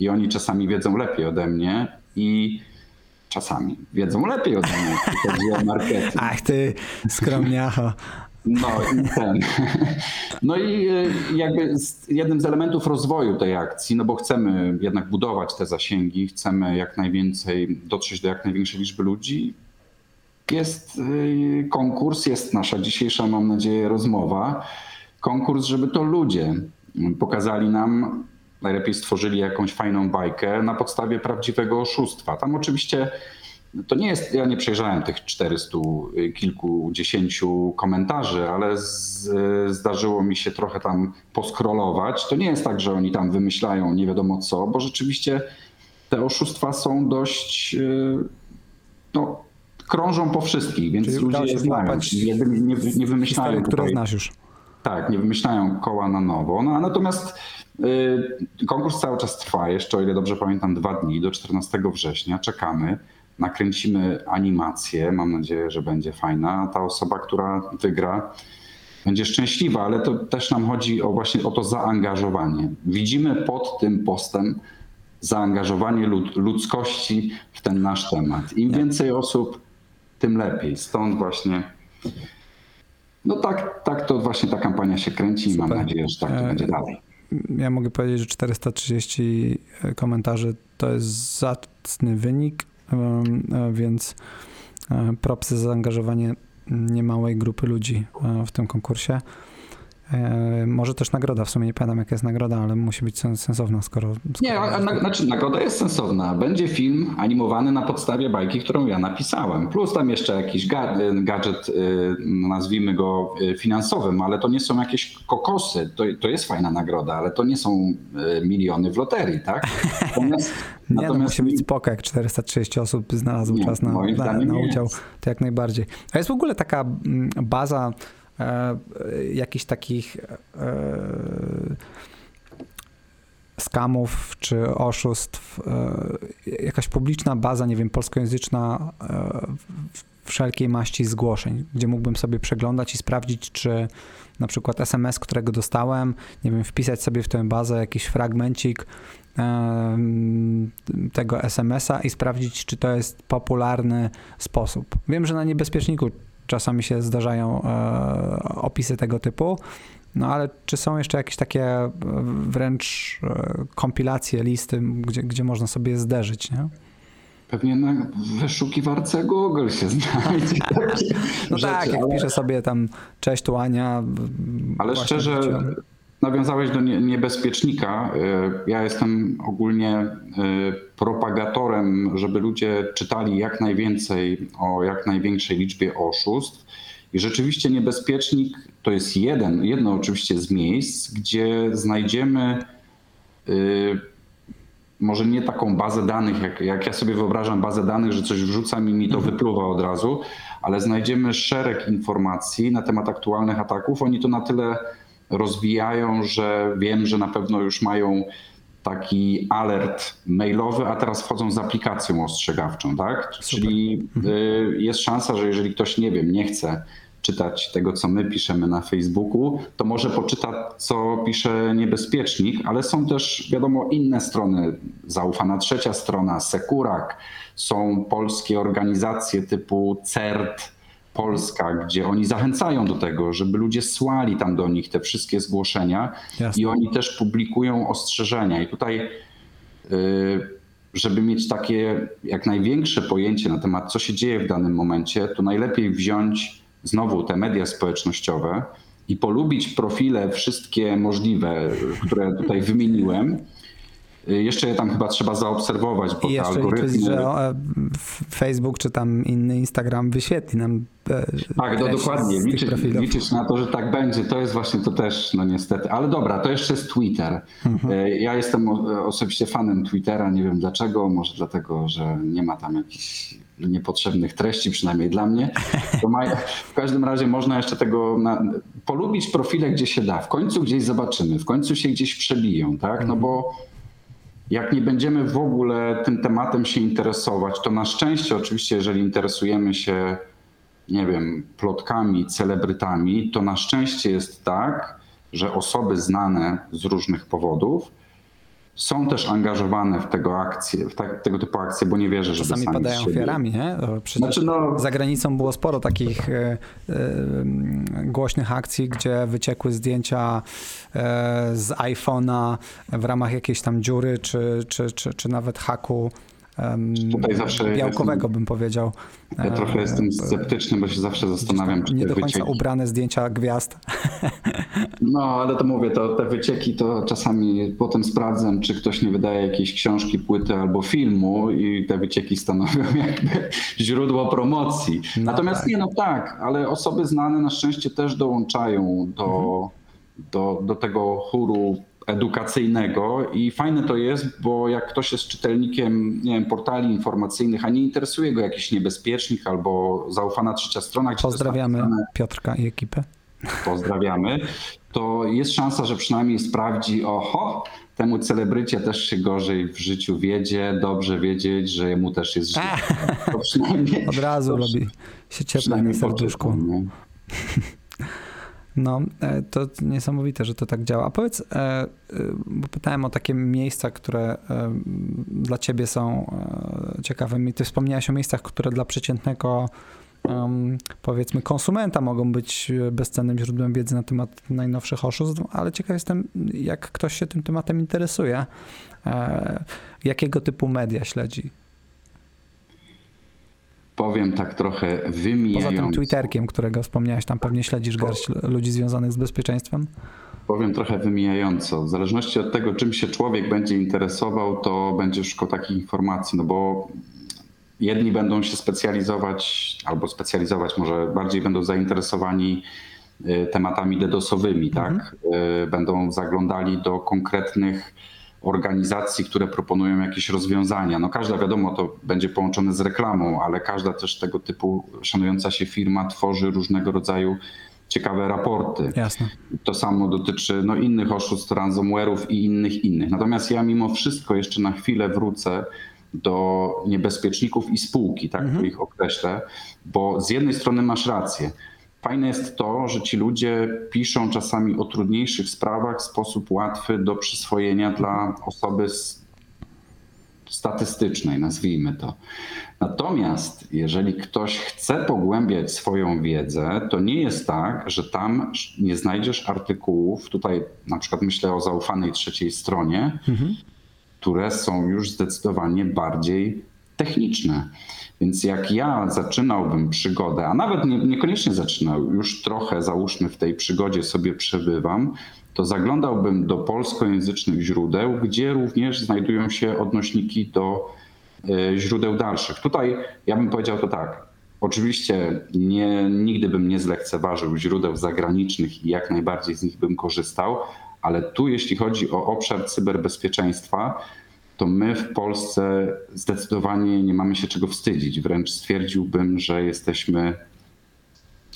i oni czasami wiedzą lepiej ode mnie i czasami wiedzą lepiej ode mnie, chodzi o marketing. Ach ty skromniacho. No i ten. No i e, jakby jednym z elementów rozwoju tej akcji, no bo chcemy jednak budować te zasięgi, chcemy jak najwięcej dotrzeć do jak największej liczby ludzi, jest e, konkurs, jest nasza dzisiejsza, mam nadzieję, rozmowa. Konkurs, żeby to ludzie pokazali nam, najlepiej stworzyli jakąś fajną bajkę na podstawie prawdziwego oszustwa. Tam oczywiście to nie jest, ja nie przejrzałem tych 400 kilkudziesięciu komentarzy, ale z, zdarzyło mi się trochę tam poskrolować. To nie jest tak, że oni tam wymyślają nie wiadomo co, bo rzeczywiście te oszustwa są dość, y, no, krążą po wszystkich, więc Czyli ludzie je znają. Nie, nie, nie wymyślają. Historie, które znasz już. Tak, nie wymyślają koła na nowo. No, natomiast y, konkurs cały czas trwa, jeszcze o ile dobrze pamiętam, dwa dni do 14 września. Czekamy, nakręcimy animację. Mam nadzieję, że będzie fajna. Ta osoba, która wygra, będzie szczęśliwa, ale to też nam chodzi o właśnie o to zaangażowanie. Widzimy pod tym postem zaangażowanie lud ludzkości w ten nasz temat. Im więcej osób, tym lepiej. Stąd właśnie no tak, tak to właśnie ta kampania się kręci i mam nadzieję, że tak to e, będzie dalej. Ja mogę powiedzieć, że 430 komentarzy to jest zacny wynik, e, więc e, propsy za zaangażowanie niemałej grupy ludzi w tym konkursie. E, może też nagroda, w sumie nie pamiętam jaka jest nagroda, ale musi być sensowna, skoro... skoro... Nie, a, a, znaczy nagroda jest sensowna. Będzie film animowany na podstawie bajki, którą ja napisałem. Plus tam jeszcze jakiś gadżet, y, nazwijmy go finansowym, ale to nie są jakieś kokosy. To, to jest fajna nagroda, ale to nie są miliony w loterii, tak? Natomiast, nie, no, natomiast... no musi być spoko, jak 430 osób znalazło czas na, na, na udział, to jak najbardziej. A jest w ogóle taka mm, baza E, jakichś takich e, skamów czy oszustw, e, jakaś publiczna baza, nie wiem, polskojęzyczna wszelkiej maści zgłoszeń, gdzie mógłbym sobie przeglądać i sprawdzić, czy na przykład SMS, którego dostałem, nie wiem, wpisać sobie w tę bazę jakiś fragmencik tego SMS-a i sprawdzić, czy to jest popularny sposób. Wiem, że na niebezpieczniku czasami się zdarzają e, opisy tego typu. No ale czy są jeszcze jakieś takie e, wręcz e, kompilacje, listy, gdzie, gdzie można sobie zderzyć, nie? Pewnie na wyszukiwarce Google się znajdzie. no rzeczy, tak, jak ale... piszę sobie tam cześć tu Ania. Ale szczerze, nawiązałeś do niebezpiecznika. Y, ja jestem ogólnie y, propagatorem, żeby ludzie czytali jak najwięcej o jak największej liczbie oszustw. I rzeczywiście niebezpiecznik to jest jeden, jedno oczywiście z miejsc, gdzie znajdziemy y, może nie taką bazę danych, jak, jak ja sobie wyobrażam bazę danych, że coś wrzucam i mi to mhm. wypluwa od razu, ale znajdziemy szereg informacji na temat aktualnych ataków. Oni to na tyle rozwijają, że wiem, że na pewno już mają taki alert mailowy, a teraz wchodzą z aplikacją ostrzegawczą, tak? Super. Czyli mhm. y, jest szansa, że jeżeli ktoś nie wiem, nie chce czytać tego, co my piszemy na Facebooku, to może poczyta, co pisze niebezpiecznik, ale są też, wiadomo, inne strony. Zaufana trzecia strona, Sekurak, są polskie organizacje typu CERT, Polska, gdzie oni zachęcają do tego, żeby ludzie słali tam do nich te wszystkie zgłoszenia Jasne. i oni też publikują ostrzeżenia. I tutaj, y, żeby mieć takie jak największe pojęcie na temat, co się dzieje w danym momencie, to najlepiej wziąć znowu te media społecznościowe i polubić profile wszystkie możliwe, które tutaj wymieniłem, jeszcze tam chyba trzeba zaobserwować, bo I te algorytmy... liczyć, że e, Facebook czy tam inny Instagram wyświetli nam e, Tak, no dokładnie. Liczyć, liczyć na to, że tak będzie. To jest właśnie to też, no niestety. Ale dobra, to jeszcze jest Twitter. Mhm. E, ja jestem osobiście fanem Twittera, nie wiem dlaczego, może dlatego, że nie ma tam jakichś niepotrzebnych treści, przynajmniej dla mnie. Ma, w każdym razie można jeszcze tego na, polubić profile, gdzie się da. W końcu gdzieś zobaczymy, w końcu się gdzieś przebiją, tak? No bo jak nie będziemy w ogóle tym tematem się interesować, to na szczęście oczywiście, jeżeli interesujemy się, nie wiem, plotkami, celebrytami, to na szczęście jest tak, że osoby znane z różnych powodów są też angażowane w tego akcje, w tak, tego typu akcje, bo nie wierzę, że sami padają ofiarami, nie? Przecież znaczy, no... za granicą było sporo takich e, e, głośnych akcji, gdzie wyciekły zdjęcia e, z iPhone'a w ramach jakiejś tam dziury, czy, czy, czy, czy nawet haku Białkowego bym powiedział. Ja trochę jestem sceptyczny, bo się zawsze zastanawiam, czy Nie do końca wycieki... ubrane zdjęcia gwiazd. No, ale to mówię, to te wycieki to czasami potem sprawdzam, czy ktoś nie wydaje jakiejś książki, płyty albo filmu i te wycieki stanowią jakby źródło promocji. No Natomiast tak. nie, no tak, ale osoby znane na szczęście też dołączają do, mhm. do, do tego chóru edukacyjnego i fajne to jest, bo jak ktoś jest czytelnikiem nie wiem, portali informacyjnych, a nie interesuje go jakiś niebezpiecznik albo zaufana trzecia strona. Pozdrawiamy Piotrka i ekipę. Pozdrawiamy. To jest szansa, że przynajmniej sprawdzi, oho, temu celebrycie też się gorzej w życiu wiedzie, dobrze wiedzieć, że mu też jest źle. To przynajmniej, Od razu to robi się cieplej na serduszku. No, e, to niesamowite, że to tak działa. A powiedz, e, e, bo pytałem o takie miejsca, które dla ciebie są ciekawymi. Ty wspomniałeś o miejscach, które dla przeciętnego powiedzmy konsumenta mogą być bezcennym źródłem wiedzy na temat najnowszych oszustw, ale ciekaw jestem, jak ktoś się tym tematem interesuje, jakiego typu media śledzi powiem tak trochę wymijająco. Poza tym Twitterkiem, którego wspomniałeś, tam pewnie śledzisz garść ludzi związanych z bezpieczeństwem? Powiem trochę wymijająco. W zależności od tego, czym się człowiek będzie interesował, to będzie szukał takich informacji, no bo jedni będą się specjalizować, albo specjalizować, może bardziej będą zainteresowani y, tematami DDoSowymi, tak? Mhm. Y, będą zaglądali do konkretnych organizacji, które proponują jakieś rozwiązania. No każda wiadomo, to będzie połączone z reklamą, ale każda też tego typu szanująca się firma tworzy różnego rodzaju ciekawe raporty. Jasne. To samo dotyczy no, innych oszustw, ransomware'ów i innych innych. Natomiast ja mimo wszystko jeszcze na chwilę wrócę do niebezpieczników i spółki, tak mhm. ich określę, bo z jednej strony masz rację. Fajne jest to, że ci ludzie piszą czasami o trudniejszych sprawach w sposób łatwy do przyswojenia dla osoby statystycznej, nazwijmy to. Natomiast jeżeli ktoś chce pogłębiać swoją wiedzę, to nie jest tak, że tam nie znajdziesz artykułów, tutaj na przykład myślę o zaufanej trzeciej stronie, mhm. które są już zdecydowanie bardziej techniczne. Więc jak ja zaczynałbym przygodę, a nawet nie, niekoniecznie zaczynał, już trochę załóżmy w tej przygodzie sobie przebywam, to zaglądałbym do polskojęzycznych źródeł, gdzie również znajdują się odnośniki do e, źródeł dalszych. Tutaj ja bym powiedział to tak. Oczywiście nie, nigdy bym nie zlekceważył źródeł zagranicznych i jak najbardziej z nich bym korzystał, ale tu jeśli chodzi o obszar cyberbezpieczeństwa, to my w Polsce zdecydowanie nie mamy się czego wstydzić. Wręcz stwierdziłbym, że jesteśmy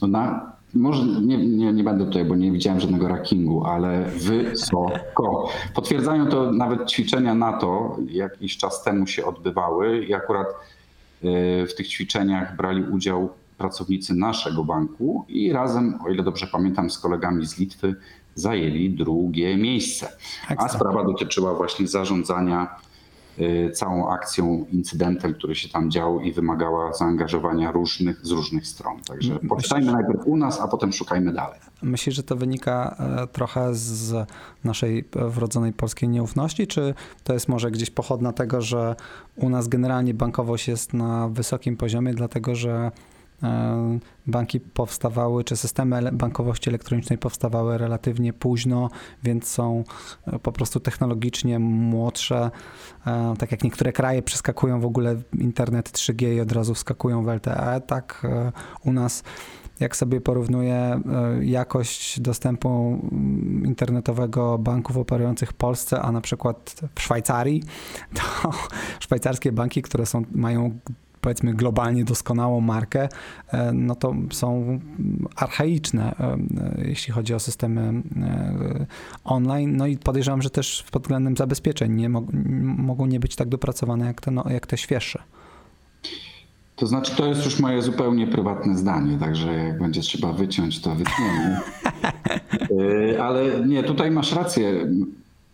no na, może nie, nie, nie będę tutaj, bo nie widziałem żadnego rankingu, ale wysoko. Potwierdzają to nawet ćwiczenia NATO, jakiś czas temu się odbywały i akurat e, w tych ćwiczeniach brali udział pracownicy naszego banku i razem, o ile dobrze pamiętam, z kolegami z Litwy zajęli drugie miejsce. A sprawa dotyczyła właśnie zarządzania całą akcją, incydentem, który się tam działo i wymagała zaangażowania różnych, z różnych stron. Także poczytajmy najpierw u nas, a potem szukajmy dalej. Myślisz, że to wynika e, trochę z naszej wrodzonej polskiej nieufności, czy to jest może gdzieś pochodna tego, że u nas generalnie bankowość jest na wysokim poziomie, dlatego że banki powstawały, czy systemy bankowości elektronicznej powstawały relatywnie późno, więc są po prostu technologicznie młodsze. Tak jak niektóre kraje przeskakują w ogóle internet 3G i od razu wskakują w LTE, tak u nas jak sobie porównuję e, jakość dostępu mm, internetowego banków operujących w Polsce, a na przykład w Szwajcarii, to szwajcarskie banki, które są, mają powiedzmy globalnie doskonałą markę, e, no to są archaiczne, e, jeśli chodzi o systemy online. No i podejrzewam, że też pod względem zabezpieczeń nie mogą nie być tak dopracowane jak te, no, jak te świeższe. To znaczy, to jest już moje zupełnie prywatne zdanie, także jak będzie trzeba wyciąć, to wytniemy. Ale nie, tutaj masz rację.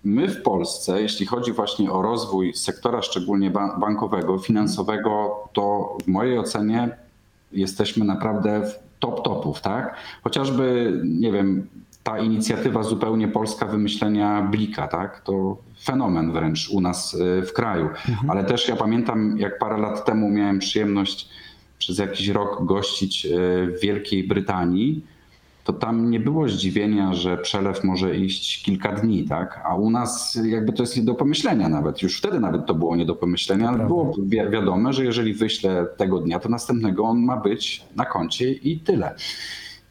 My w Polsce, jeśli chodzi właśnie o rozwój sektora szczególnie bankowego, finansowego, to w mojej ocenie jesteśmy naprawdę w top topów, tak? Chociażby, nie wiem, ta inicjatywa zupełnie polska wymyślenia Blika, tak? To fenomen wręcz u nas y, w kraju. Mhm. Ale też ja pamiętam, jak parę lat temu miałem przyjemność przez jakiś rok gościć y, w Wielkiej Brytanii, to tam nie było zdziwienia, że przelew może iść kilka dni, tak? A u nas jakby to jest nie do pomyślenia nawet. Już wtedy nawet to było nie do pomyślenia, ale było wi wiadome, że jeżeli wyślę tego dnia, to następnego on ma być na koncie i tyle.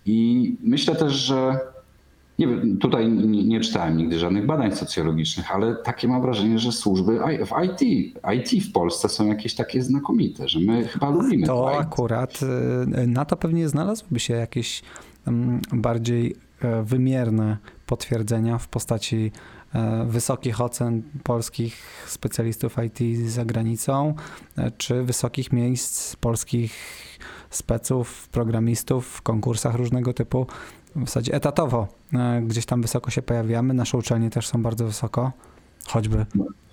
I myślę też, że nie wiem, tutaj nie, nie, czytałem nigdy żadnych badań socjologicznych, ale takie mam wrażenie, że służby w IT, IT w Polsce są jakieś takie znakomite, że my chyba lubimy to. To akurat y, na to pewnie znalazłyby się jakieś bardziej e, wymierne potwierdzenia w postaci e, wysokich ocen polskich specjalistów IT za granicą, e, czy wysokich miejsc polskich speców, programistów w konkursach różnego typu w zasadzie etatowo gdzieś tam wysoko się pojawiamy. Nasze uczelnie też są bardzo wysoko, choćby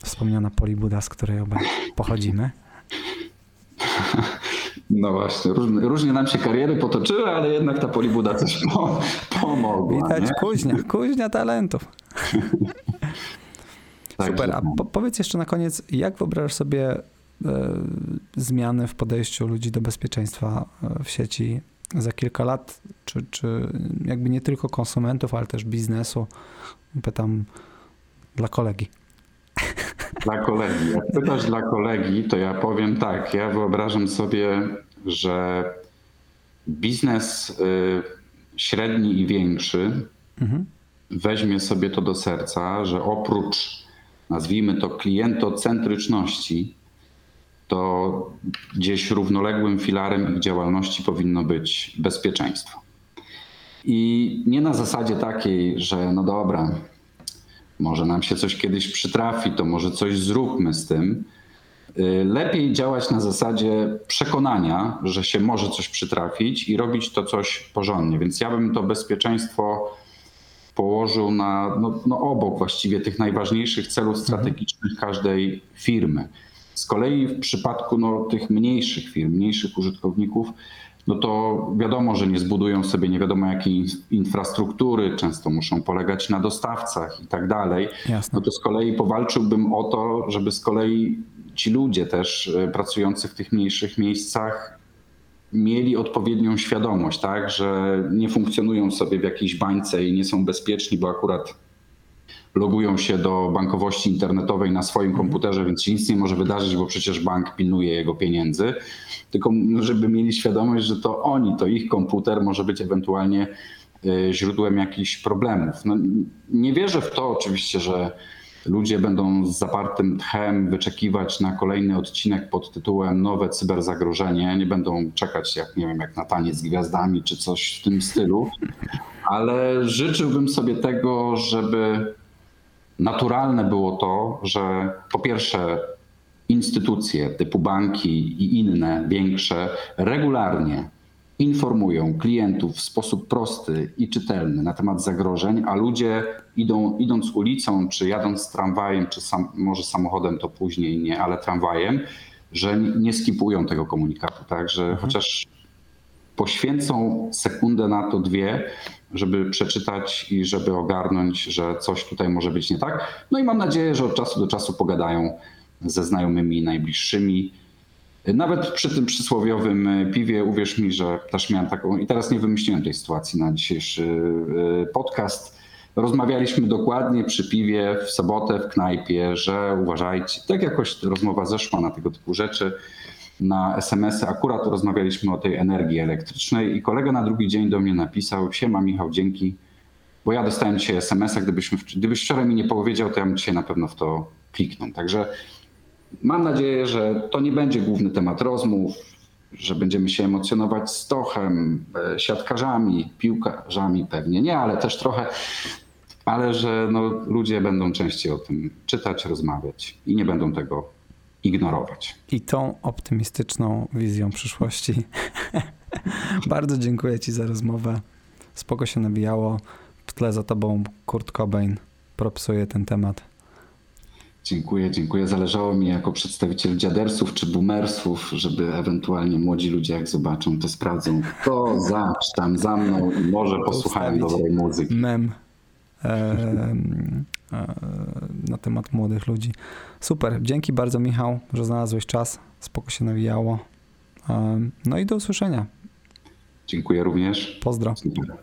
wspomniana Polibuda, z której oba pochodzimy. No właśnie, różnie, różnie, nam się kariery potoczyły, ale jednak ta Polibuda coś po, pomogła. Widać nie? kuźnia, kuźnia talentów. Super, a po, powiedz jeszcze na koniec, jak wyobrażasz sobie e, zmiany w podejściu ludzi do bezpieczeństwa e, w sieci za kilka lat, czy, czy jakby nie tylko konsumentów, ale też biznesu? Pytam dla kolegi. Dla kolegi. Jak pytasz dla kolegi, to ja powiem tak. Ja wyobrażam sobie, że biznes y, średni i większy mhm. weźmie sobie to do serca, że oprócz, nazwijmy to, klientocentryczności, to gdzieś równoległym filarem ich działalności powinno być bezpieczeństwo. I nie na zasadzie takiej, że no dobra, może nam się coś kiedyś przytrafi, to może coś zróbmy z tym. Y, lepiej działać na zasadzie przekonania, że się może coś przytrafić i robić to coś porządnie. Więc ja bym to bezpieczeństwo położył na, no, no obok właściwie tych najważniejszych celów strategicznych każdej firmy. Z kolei w przypadku no, tych mniejszych firm, mniejszych użytkowników, no to wiadomo, że nie zbudują sobie nie wiadomo jakiej infrastruktury, często muszą polegać na dostawcach i tak dalej. No to z kolei powalczyłbym o to, żeby z kolei ci ludzie też e, pracujący w tych mniejszych miejscach mieli odpowiednią świadomość, tak, że nie funkcjonują sobie w jakiejś bańce i nie są bezpieczni, bo akurat logują się do bankowości internetowej na swoim komputerze, więc się nic nie może wydarzyć, bo przecież bank pilnuje jego pieniędzy. Tylko żeby mieli świadomość, że to oni, to ich komputer może być ewentualnie e, źródłem jakichś problemów. No, nie wierzę w to oczywiście, że ludzie będą z zapartym tchem wyczekiwać na kolejny odcinek pod tytułem Nowe cyberzagrożenie. Nie będą czekać jak, nie wiem, jak na taniec z gwiazdami czy coś w tym stylu. Ale życzyłbym sobie tego, żeby naturalne było to, że po pierwsze instytucje typu banki i inne większe regularnie informują klientów w sposób prosty i czytelny na temat zagrożeń, a ludzie idą, idąc ulicą, czy jadąc tramwajem, czy sam, może samochodem to później nie, ale tramwajem, że nie skipują tego komunikatu, tak, że mhm. chociaż poświęcą sekundę na to, dwie, żeby przeczytać i żeby ogarnąć, że coś tutaj może być nie tak. No i mam nadzieję, że od czasu do czasu pogadają ze znajomymi najbliższymi Nawet przy tym przysłowiowym piwie, uwierz mi, że też miałem taką, i teraz nie wymyśliłem tej sytuacji na dzisiejszy podcast. Rozmawialiśmy dokładnie przy piwie w sobotę w knajpie, że uważajcie, tak jakoś rozmowa zeszła na tego typu rzeczy na SMS-y. Akurat rozmawialiśmy o tej energii elektrycznej i kolega na drugi dzień do mnie napisał: Siema Michał, dzięki, bo ja dostałem dzisiaj SMS-a. Gdybyśmy, gdybyś wczoraj mi nie powiedział, to ja bym dzisiaj na pewno w to kliknął. Także mam nadzieję, że to nie będzie główny temat rozmów, że będziemy się emocjonować stochem, e, siatkarzami, piłkarzami pewnie nie, ale też trochę, ale że no, ludzie będą częściej o tym czytać, rozmawiać i nie będą tego ignorować. I tą optymistyczną wizją przyszłości bardzo dziękuję Ci za rozmowę. Spoko się nabijało. W tle za Tobą Kurt Cobain propsuje ten temat. Dziękuję, dziękuję. Zależało mi jako przedstawiciel dziadersów czy boomersów, żeby ewentualnie młodzi ludzie jak zobaczą, to sprawdzą, to za, tam za mną i może posłuchają dobrej muzyki. Mem na temat młodych ludzi. Super, dzięki bardzo Michał, że znalazłeś czas, spoko się nawijało. No i do usłyszenia. Dziękuję również. Pozdro. Super.